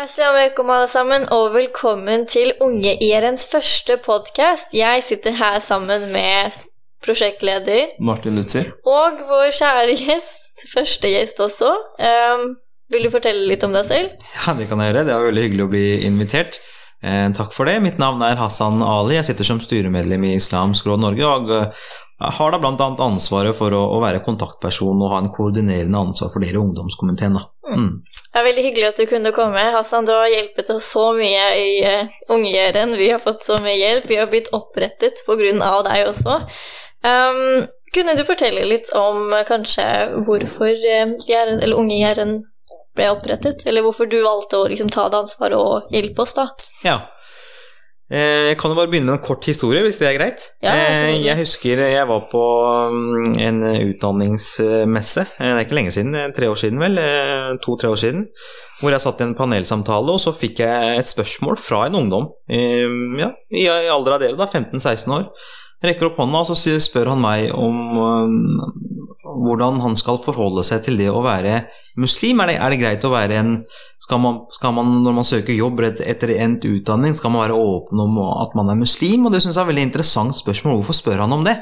Assalamu alaikum, alle sammen, og velkommen til Unge IRNs første podkast. Jeg sitter her sammen med prosjektleder Martin Lutzer. og vår kjære gjest, første gjest også. Um, vil du fortelle litt om deg selv? Ja, det kan jeg gjøre. Det var veldig hyggelig å bli invitert. Eh, takk for det. Mitt navn er Hassan Ali. Jeg sitter som styremedlem i Islamsk Råd Norge og har da bl.a. ansvaret for å, å, være kontaktperson og ha en koordinerende ansvar for dere i ungdomskomiteen. Da. Mm. Det er veldig hyggelig at du kunne komme. Hassan, du har hjulpet oss så mye i uh, Ungjøren. Vi har fått så mye hjelp. Vi har blitt opprettet av deg også. Um, kunne du fortelle litt om uh, kanskje hvorfor uh, Gjæren, eller Unge Gjæren ble opprettet, eller hvorfor du valgte å liksom, ta det ansvaret og hjelpe oss, da? Ja. Eh, jeg kan jo bare begynne med en kort historie, hvis det er greit. Ja, eh, jeg husker jeg var på mm, en utdanningsmesse, eh, det er ikke lenge siden, tre år siden vel, to-tre år siden, hvor jeg satt i en panelsamtale, og så fikk jeg et spørsmål fra en ungdom. Ja, i alder av dere, da, 15-16 år. Jeg rekker opp hånda, og så spør han meg om hvordan han skal forholde seg til det å være muslim. Er det, er det greit å være en skal man, skal man, Når man søker jobb etter endt utdanning, skal man være åpen om at man er muslim? Og det syns jeg er et veldig interessant spørsmål. Hvorfor spør han om det?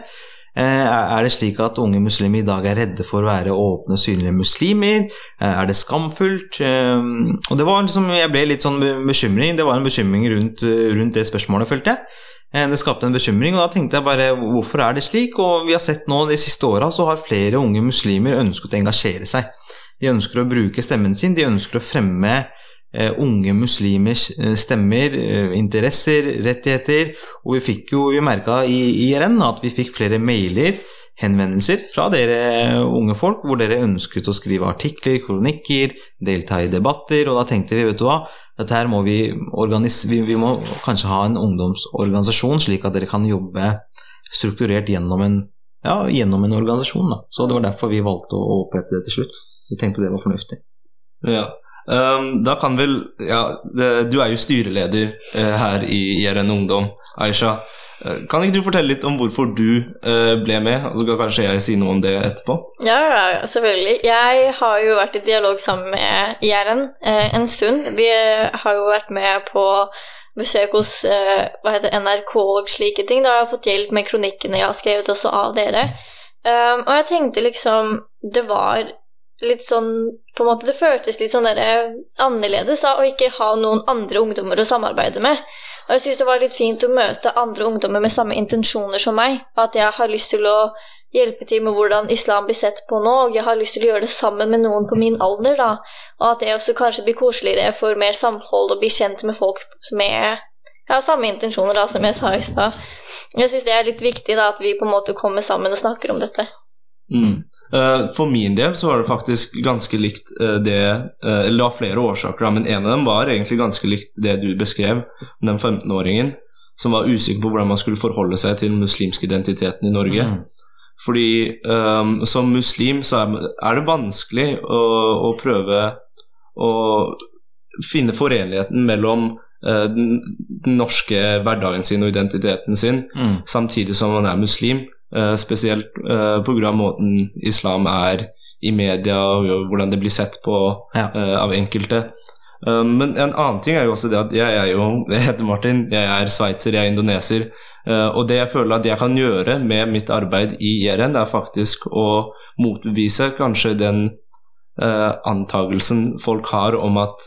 Eh, er det slik at unge muslimer i dag er redde for å være åpne, synlige muslimer? Eh, er det skamfullt? Eh, og det var liksom, Jeg ble litt sånn bekymring. Det var en bekymring rundt, rundt det spørsmålet, følte jeg. Det skapte en bekymring, og da tenkte jeg bare hvorfor er det slik? Og vi har sett nå de siste åra så har flere unge muslimer ønsket å engasjere seg. De ønsker å bruke stemmen sin, de ønsker å fremme eh, unge muslimers eh, stemmer, eh, interesser, rettigheter. Og vi fikk jo, vi merka i IRN at vi fikk flere mailer, henvendelser fra dere unge folk, hvor dere ønsket å skrive artikler, kronikker, delta i debatter, og da tenkte vi, vet du hva, dette her må vi, vi, vi må kanskje ha en ungdomsorganisasjon, slik at dere kan jobbe strukturert gjennom en, ja, gjennom en organisasjon. Da. Så det var derfor vi valgte å opprette det til slutt. Vi tenkte det var fornuftig. Ja, um, da kan vel Ja, det, du er jo styreleder uh, her i IRN Ungdom, Aisha. Uh, kan ikke du fortelle litt om hvorfor du uh, ble med, og så kan kanskje jeg si noe om det etterpå? Ja, selvfølgelig. Jeg har jo vært i dialog sammen med IRN en stund. Vi har jo vært med på besøk hos hva heter NRK og slike ting. Da har jeg fått hjelp med kronikkene jeg har skrevet også av dere. Um, og jeg tenkte liksom Det var litt sånn på en måte, Det føltes litt sånn der, eh, annerledes da, å ikke ha noen andre ungdommer å samarbeide med. Og jeg syns det var litt fint å møte andre ungdommer med samme intensjoner som meg. At jeg har lyst til å hjelpe til med hvordan islam blir sett på nå, og jeg har lyst til å gjøre det sammen med noen på min alder, da. Og at det også kanskje blir koseligere for mer samhold og bli kjent med folk med ja, samme intensjoner, da, som jeg sa i stad. Jeg syns det er litt viktig da, at vi på en måte kommer sammen og snakker om dette. Mm. Uh, for min del så var det faktisk ganske likt uh, det uh, Eller det var flere årsaker, men en av dem var egentlig ganske likt det du beskrev, den 15-åringen som var usikker på hvordan man skulle forholde seg til den muslimske identiteten i Norge. Mm. Fordi um, som muslim så er, er det vanskelig å, å, prøve å finne forenligheten mellom den, den, norske hverdagen sin og identiteten sin, mm. samtidig som man er muslim. Uh, spesielt uh, pga. måten islam er i media, og hvordan det blir sett på ja. uh, av enkelte. Uh, men en annen ting er jo også det at jeg er jo Jeg heter Martin, jeg er sveitser, jeg er indoneser. Og det jeg føler at jeg kan gjøre med mitt arbeid i IRN, er faktisk å motbevise kanskje den antagelsen folk har om at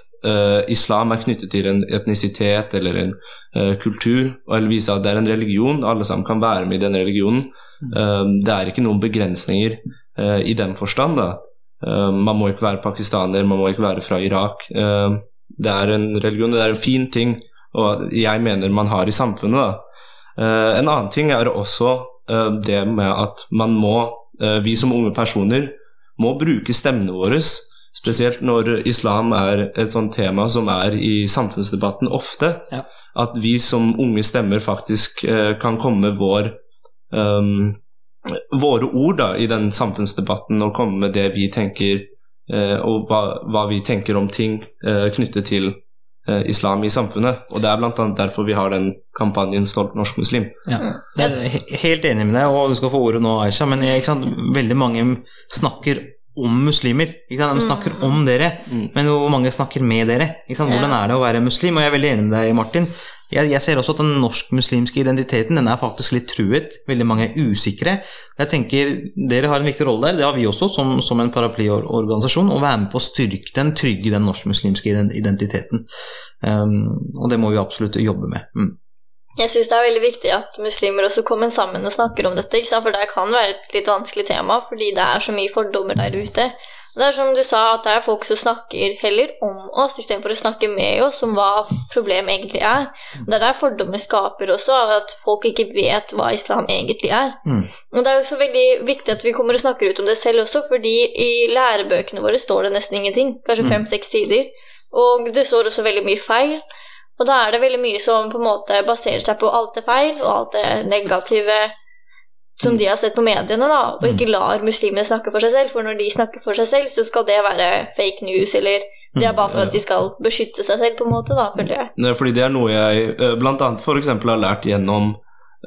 islam er knyttet til en etnisitet eller en kultur, og eller vise at det er en religion, alle sammen kan være med i den religionen. Ehm, det er ikke noen begrensninger uh, i den forstand. da. Uh, man må ikke være pakistaner, man må ikke være fra Irak. Uh, det er en religion, det er en fin ting, og jeg mener man har i samfunnet. da. En annen ting er også det med at man må, eh, vi som unge personer, må bruke stemmene våre. Spesielt når islam er et sånt tema som er i samfunnsdebatten ofte. Ja. At vi som unge stemmer faktisk eh, kan komme vår um, våre ord da, i den samfunnsdebatten og komme med det vi tenker, uh, og hva, hva, vi tenker om ting uh, knyttet til islam i samfunnet. Og det er bl.a. derfor vi har den kampanjen 'Stolt norsk muslim'. Ja, jeg er helt enig med deg, og du skal få ordet nå, Aisha, men jeg, veldig mange snakker om muslimer. Ikke sant? De snakker om dere, Mm. men hvor mange snakker med dere? Ikke sant? Hvordan er det å være muslim? Og jeg er veldig enig med deg, Martin. Jeg, jeg ser også at den norsk-muslimske identiteten den er faktisk litt truet. Veldig mange er usikre. Jeg tenker Dere har en viktig rolle der, det har vi også, som, som en paraplyorganisasjon, å være med på å styrke den, trygge den norsk-muslimske identiteten. Um, og det må vi absolutt jobbe med. Mm. Jeg syns det er veldig viktig at muslimer også kommer sammen og snakker om dette, for det kan være et litt vanskelig tema fordi det er så mye fordommer der ute. Det er som du sa, at det er folk som snakker heller om oss istedenfor å snakke med oss om hva problemet egentlig er. Det er der fordommer skaper også, av at folk ikke vet hva islam egentlig er. Mm. Og det er jo så veldig viktig at vi kommer og snakker ut om det selv også, fordi i lærebøkene våre står det nesten ingenting. Kanskje Mm. fem-seks tider. Og det står også veldig mye feil. Og da er det veldig mye som på en måte baserer seg på alt det feil, og alt det negative som de har sett på mediene, da, og ikke lar muslimene snakke for seg selv. For når de snakker for seg selv, så skal det være fake news, eller det er bare for at de skal beskytte seg selv, på en måte, da, føler jeg. Fordi det er noe jeg eh, blant for eksempel har lært gjennom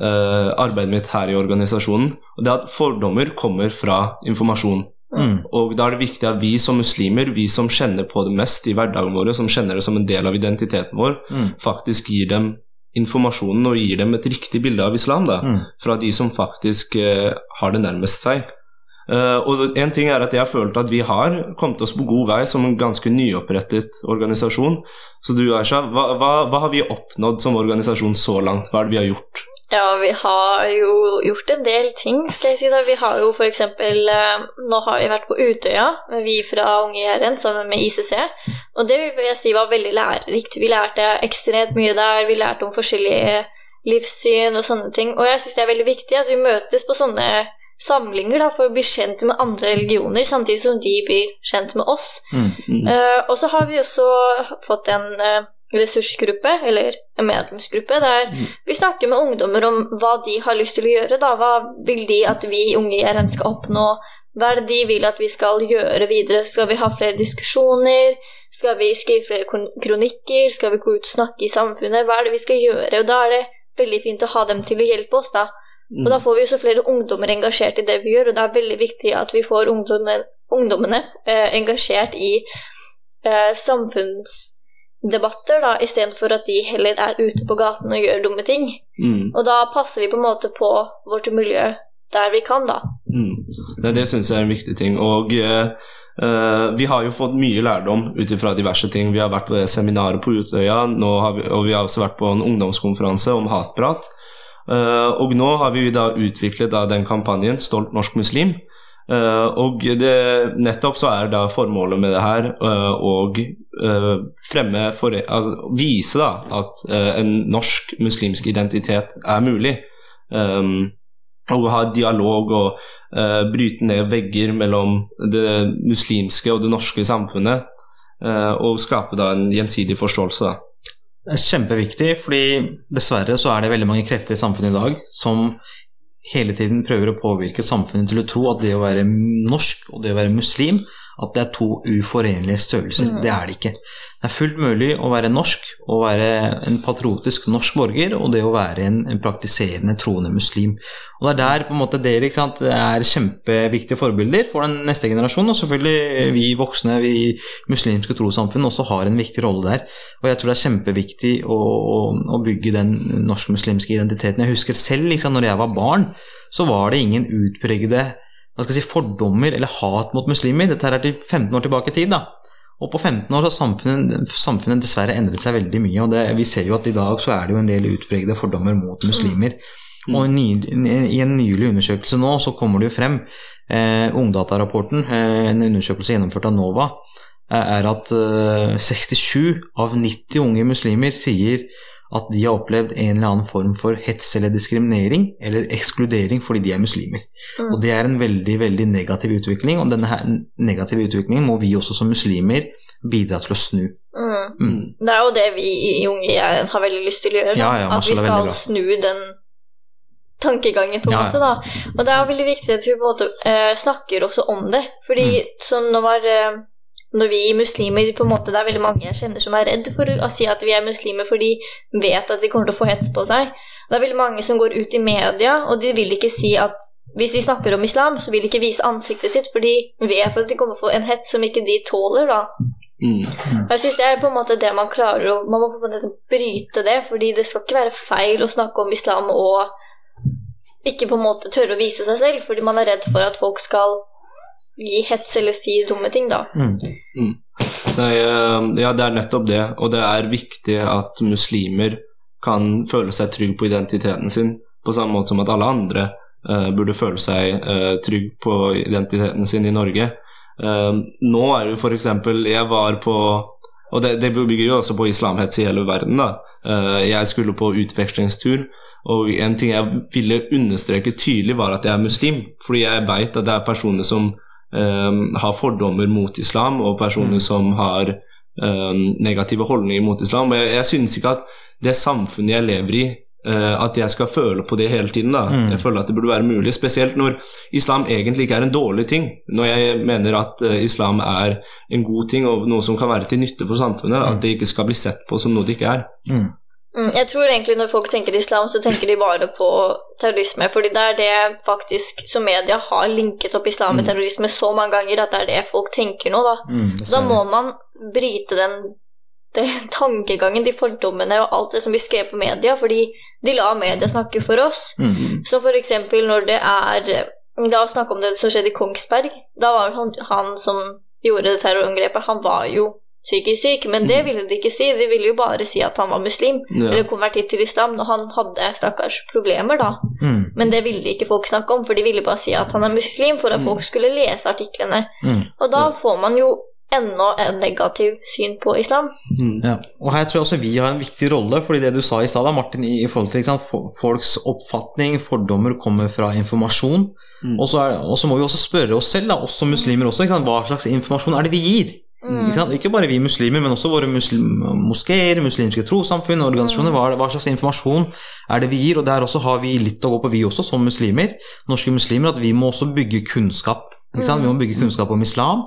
uh, arbeidet mitt her i organisasjonen. Og det er at fordommer kommer fra informasjon. Mm. Og da er det viktig at vi som muslimer, vi som kjenner på det mest i hverdagen vår, som kjenner det som en del av identiteten vår, Mm. faktisk gir dem informasjonen og gir dem et riktig bilde av islam, da. Mm. Fra de som faktisk uh, har det nærmest seg. Uh, og en ting er at jeg har følt at vi har kommet oss på god vei som en ganske nyopprettet organisasjon. Så du Aisha, hva, hva, hva har vi oppnådd som organisasjon så langt? Hva er det vi har gjort? Ja, vi har jo gjort en del ting, skal jeg si da. Vi har jo eksempel eh, Nå har vi vært på Utøya, vi fra Unge Jæren sammen med ICC. Og det vil jeg si var veldig lærerikt. Vi lærte ekstremt mye der. Vi lærte om forskjellige livssyn og sånne ting. Og jeg syns det er veldig viktig at vi møtes på sånne samlinger da, for å bli kjent med andre religioner, samtidig som de blir kjent med oss. Mm. Mm. Uh, og så har vi også fått en eh, ressursgruppe, eller en medlemsgruppe, der Mm. vi snakker med ungdommer om hva de har lyst til å gjøre. Da. Hva vil de at vi unge i RN skal oppnå? Hva er det de vil at vi skal gjøre videre? Skal vi ha flere diskusjoner? Skal vi skrive flere kronikker? Skal vi gå ut og snakke i samfunnet? Hva er det vi skal gjøre? Og da er det veldig fint å ha dem til å hjelpe oss, da. Og da får vi også så flere ungdommer engasjert i det vi gjør, og det er veldig viktig at vi får ungdommene, ungdommene eh, engasjert i eh, samfunnsdebatter, da, istedenfor at de heller er ute på gaten og gjør dumme ting. Mm. Og da passer vi på en måte på vårt miljø der vi kan, da. Mm. Det, det syns jeg er en viktig ting. Og eh, eh, vi har jo fått mye lærdom ut ifra diverse ting. Vi har vært på seminaret på Utøya, vi, og vi har også vært på en ungdomskonferanse om hatprat. Eh, og nå har vi da utviklet da den kampanjen Stolt norsk muslim. Eh, og det, nettopp så er da formålet med det her eh, å eh, fremme for, altså, Vise da at eh, en norsk muslimsk identitet er mulig. Og ha dialog og eh, bryte ned vegger mellom det muslimske og det norske samfunnet. eh, og skape da en gjensidig forståelse. Da. Det er kjempeviktig, fordi dessverre så er det veldig mange krefter i samfunnet i dag som hele tiden prøver å påvirke samfunnet til å tro at det å være norsk og det å være muslim, at det er to uforenlige størrelser. Mm. Det er det ikke. Det er fullt mulig å være norsk og være en patriotisk norsk borger, og det å være en, en praktiserende troende muslim. Og det er der på en måte dere sant, er kjempeviktige forbilder for den neste generasjonen, og selvfølgelig vi voksne, vi muslimske trossamfunn også har en viktig rolle der. Og jeg tror det er kjempeviktig å, å, å bygge den norsk-muslimske identiteten. Jeg husker selv liksom, når jeg var barn, så var det ingen utpregede hva skal jeg si, fordommer eller hat mot muslimer. Dette her er til 15 år tilbake i tid. da. Og på 15 år så har samfunnet, samfunnet dessverre endret seg veldig mye. og det, Vi ser jo at i dag så er det jo en del utpregede fordommer mot muslimer. Mm. Og i ny, i en nylig undersøkelse nå så kommer det jo frem, eh, Ungdata-rapporten, eh, en undersøkelse gjennomført av NOVA, eh, er at eh, 67 av 90 unge muslimer sier at de har opplevd en eller annen form for hets eller diskriminering eller ekskludering fordi de er muslimer. Mm. Og Det er en veldig veldig negativ utvikling, og denne negative utviklingen må vi også som muslimer bidra til å snu. Mm. Mm. Det er jo det vi i Unge har veldig lyst til å gjøre. Ja, ja, at vi skal snu den tankegangen, på en Ja, måte. da. Og det er veldig viktig at vi både, eh, snakker også om det. Fordi Mm. sånn var eh, når vi muslimer på en måte, Det er veldig mange jeg kjenner som er redd for å si at vi er muslimer, for de vet at de kommer til å få hets på seg. Det er veldig mange som går ut i media, og de vil ikke si at hvis de snakker om islam, så vil de ikke vise ansiktet sitt, for de vet at de kommer til å få en hets som ikke de tåler, da. Mm. Jeg synes det er på en måte det man klarer å Man må på en måte liksom bryte det, fordi det skal ikke være feil å snakke om islam og ikke på en måte tørre å vise seg selv, fordi man er redd for at folk skal gi hets eller si dumme ting, da. Mm. Nei, eh, ja, det er nettopp det, og det er viktig at muslimer kan føle seg trygg på identiteten sin, på samme måte som at alle andre uh, burde føle seg uh, trygg på identiteten sin i Norge. Uh, nå er det jo f.eks. Jeg var på Og det, det bygger jo også på islamhets i hele verden, da. Eh, jeg skulle på utvekslingstur. Og en ting jeg ville understreke tydelig, var at jeg er muslim. Fordi jeg veit at det er personer som har fordommer mot islam, og personer som har eh, negative holdninger mot islam. Jeg, jeg synes ikke at det samfunnet jeg lever i, eh, at jeg skal føle på det hele tiden. da. Mm. Jeg føler at det burde være mulig, spesielt når islam egentlig ikke er en dårlig ting. Når jeg mener at eh, islam er en god ting og noe som kan være til nytte for samfunnet, at det ikke skal bli sett på som noe det ikke er. Mm. Mm, jeg tror egentlig når folk tenker islam, så tenker de bare på terrorisme. Fordi det er det faktisk som media har linket opp islam med terrorisme så mange ganger at det er det folk tenker nå, da. Mm, Så da må man bryte den, den tankegangen, de fordommene og alt det som blir skrevet på media, fordi de lar media snakke for oss. Mm. Så for eksempel når det er La oss snakke om det som skjedde i Kongsberg. Da var han, han som gjorde det terrorangrepet, han var jo psykisk syk, men det ville de ikke si. De ville jo bare si at han var muslim, Ja. eller konvertitt til islam, når han hadde stakkars problemer, da. Mm. Men det ville ikke folk snakke om, for de ville bare si at han er muslim, for at folk skulle lese artiklene. Mm. Og da får man jo enda en negativ syn på islam. Mm. Ja, og her tror jeg også vi har en viktig rolle, fordi det du sa i stad, Martin, i, forhold til ikke sant, folks oppfatning, fordommer kommer fra informasjon. Mm. Og så og så må vi også spørre oss selv, da, oss som muslimer også, ikke sant, hva slags informasjon er det vi gir? Mm. Ikke, ikke bare vi muslimer, men også våre muslim moskeer, muslimske trossamfunn, organisasjoner. Hva, hva slags informasjon er det vi gir? Og der også har vi litt å gå på, vi også, som muslimer, norske muslimer, at vi må også bygge kunnskap. Sant? Vi må bygge kunnskap om islam,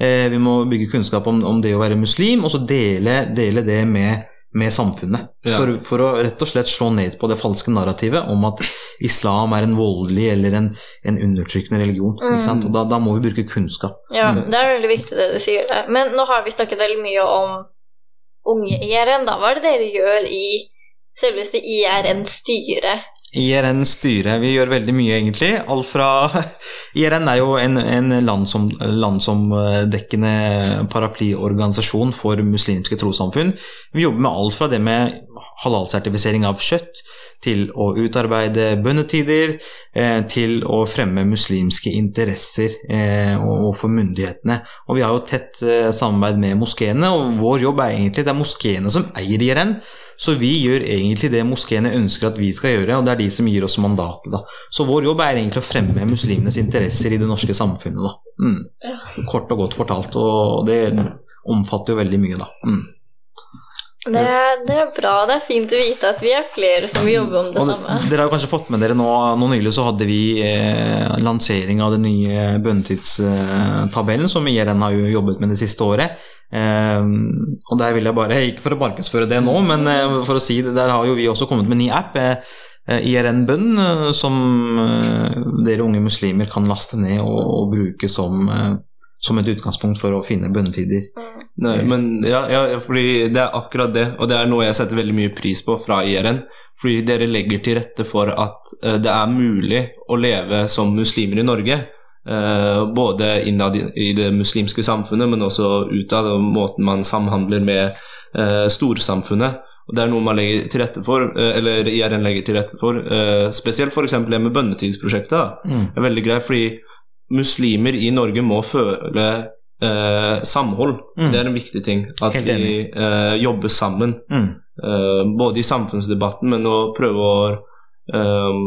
eh, vi må bygge kunnskap om, om det å være muslim, og så dele, dele det med, med samfunnet. Ja. For, for å rett og slett slå ned på det falske narrativet om at islam er en voldelig eller en, en undertrykkende religion. Ikke sant? Og da, da må vi bruke kunnskap. Ja, Mm. det er veldig viktig det du sier der. Men nå har vi snakket veldig mye om unge IRN, da. Hva er det dere gjør i selveste IRN-styret? IRN styre, vi gjør veldig mye egentlig. Alt fra IRN er jo en, en landsom, landsomdekkende paraplyorganisasjon for muslimske trossamfunn. Vi jobber med alt fra det med halalsertifisering av kjøtt, til å utarbeide bønnetider, eh, til å fremme muslimske interesser eh, overfor myndighetene. Og vi har jo tett eh, samarbeid med moskeene, og vår jobb er egentlig det er moskeene som eier IRN. Så vi gjør egentlig det moskeene ønsker at vi skal gjøre, og det er de som gir oss mandatet. da. Så vår jobb er egentlig å fremme muslimenes interesser i det norske samfunnet. da. Mm. Kort og godt fortalt, og det omfatter jo veldig mye, da. Mm. Det, er- det er bra. Det er fint å vite at vi er flere som vil jobbe om det Og samme. dere har kanskje fått med dere nå, nå nylig så hadde vi eh, lansering av den nye bønnetidstabellen, som IRN har jo jobbet med det siste året. Eh, og der vil jeg bare, ikke for å markedsføre det nå, men eh, for å si det, der har jo vi også kommet med en ny app. Eh, eh, IRN Bønn, som dere unge muslimer kan laste ned og, og bruke som, som et utgangspunkt for å finne bønnetider. Mm. Nei, men ja, ja, fordi det er akkurat det, og det er noe jeg setter veldig mye pris på fra IRN. Fordi dere legger til rette for at uh, det er mulig å leve som muslimer i Norge. Uh, både innad i, det muslimske samfunnet, men også utad, og måten man samhandler med uh, storsamfunnet. Og Det er noe man legger til rette for, eh, eller IRN legger til rette for. eh, spesielt f.eks. det med bønnetidsprosjektet. Mm. Det er veldig greit, fordi muslimer i Norge må føle eh, samhold. Mm. Det er en viktig ting. At vi eh, jobber sammen. Mm. eh, både i samfunnsdebatten, men å prøve å eh,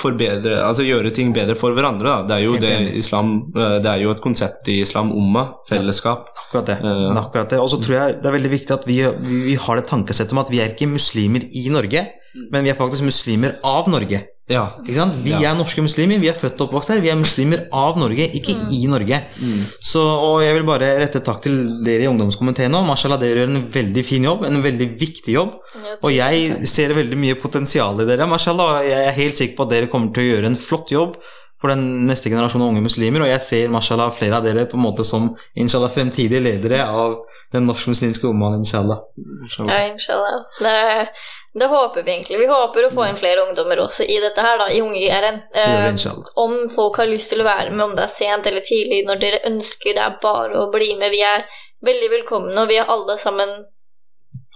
forbedre Altså gjøre ting bedre for hverandre. Da. Det er jo Helt det enig. islam eh, Det er jo et konsept i islam umma, fellesskap. Akkurat det. Eh. akkurat det. Og så tror jeg det er veldig viktig at vi, vi, vi har det tankesettet om at vi er ikke muslimer i Norge, men vi er faktisk muslimer av Norge. Ja. Ikke sant? Vi Ja. er norske muslimer, vi er født og oppvokst her, vi er muslimer av Norge, ikke i Norge. Mm. Så, og jeg vil bare rette takk til dere i ungdomskomiteen nå. Mashallah, dere gjør en veldig fin jobb, en veldig viktig jobb. Og jeg ser veldig mye potensial i dere, mashallah. og Jeg er helt sikker på at dere kommer til å gjøre en flott jobb for den neste generasjonen unge muslimer. Og jeg ser mashallah flere av dere på en måte som inshallah fremtidige ledere av den norsk-muslimske ommaen, inshallah. Ja, inshallah. Det, det, håper vi egentlig. Vi håper å få inn flere ungdommer også i dette her, da, i Unge-IR-en. Eh, om folk har lyst til å være med, om det er sent eller tidlig, når dere ønsker, det er bare å bli med. Vi er veldig velkomne, og vi er alle sammen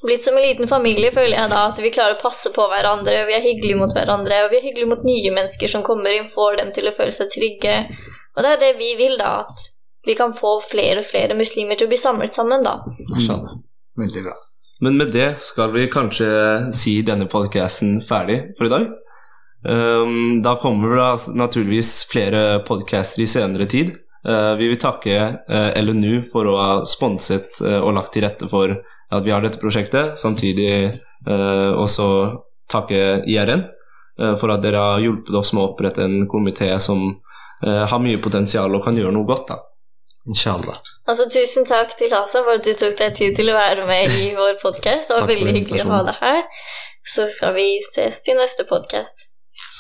blitt som en liten familie, føler jeg da. At vi klarer å passe på hverandre, og vi er hyggelige mot hverandre. Og vi er hyggelige mot nye mennesker som kommer inn, får dem til å føle seg trygge. Og det er det vi vil, da. At vi kan få flere og flere muslimer til å bli samlet sammen, da. Mm. Veldig bra. Men med det skal vi kanskje si denne podcasten ferdig for i dag. Um, da kommer det naturligvis flere podcaster i senere tid. Uh, vi vil takke uh, LNU for å ha sponset uh, og lagt til rette for at vi har dette prosjektet. Samtidig eh, også takke IRN eh, for at dere har hjulpet oss med å opprette en komité som eh, har mye potensial og kan gjøre noe godt. da. Inshallah. Altså, tusen takk til Hasa for at du tok deg tid til å være med i vår podkast. Det var veldig hyggelig å ha deg her. Så skal vi ses til neste podkast.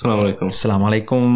Salam alaikum. Salam alaikum.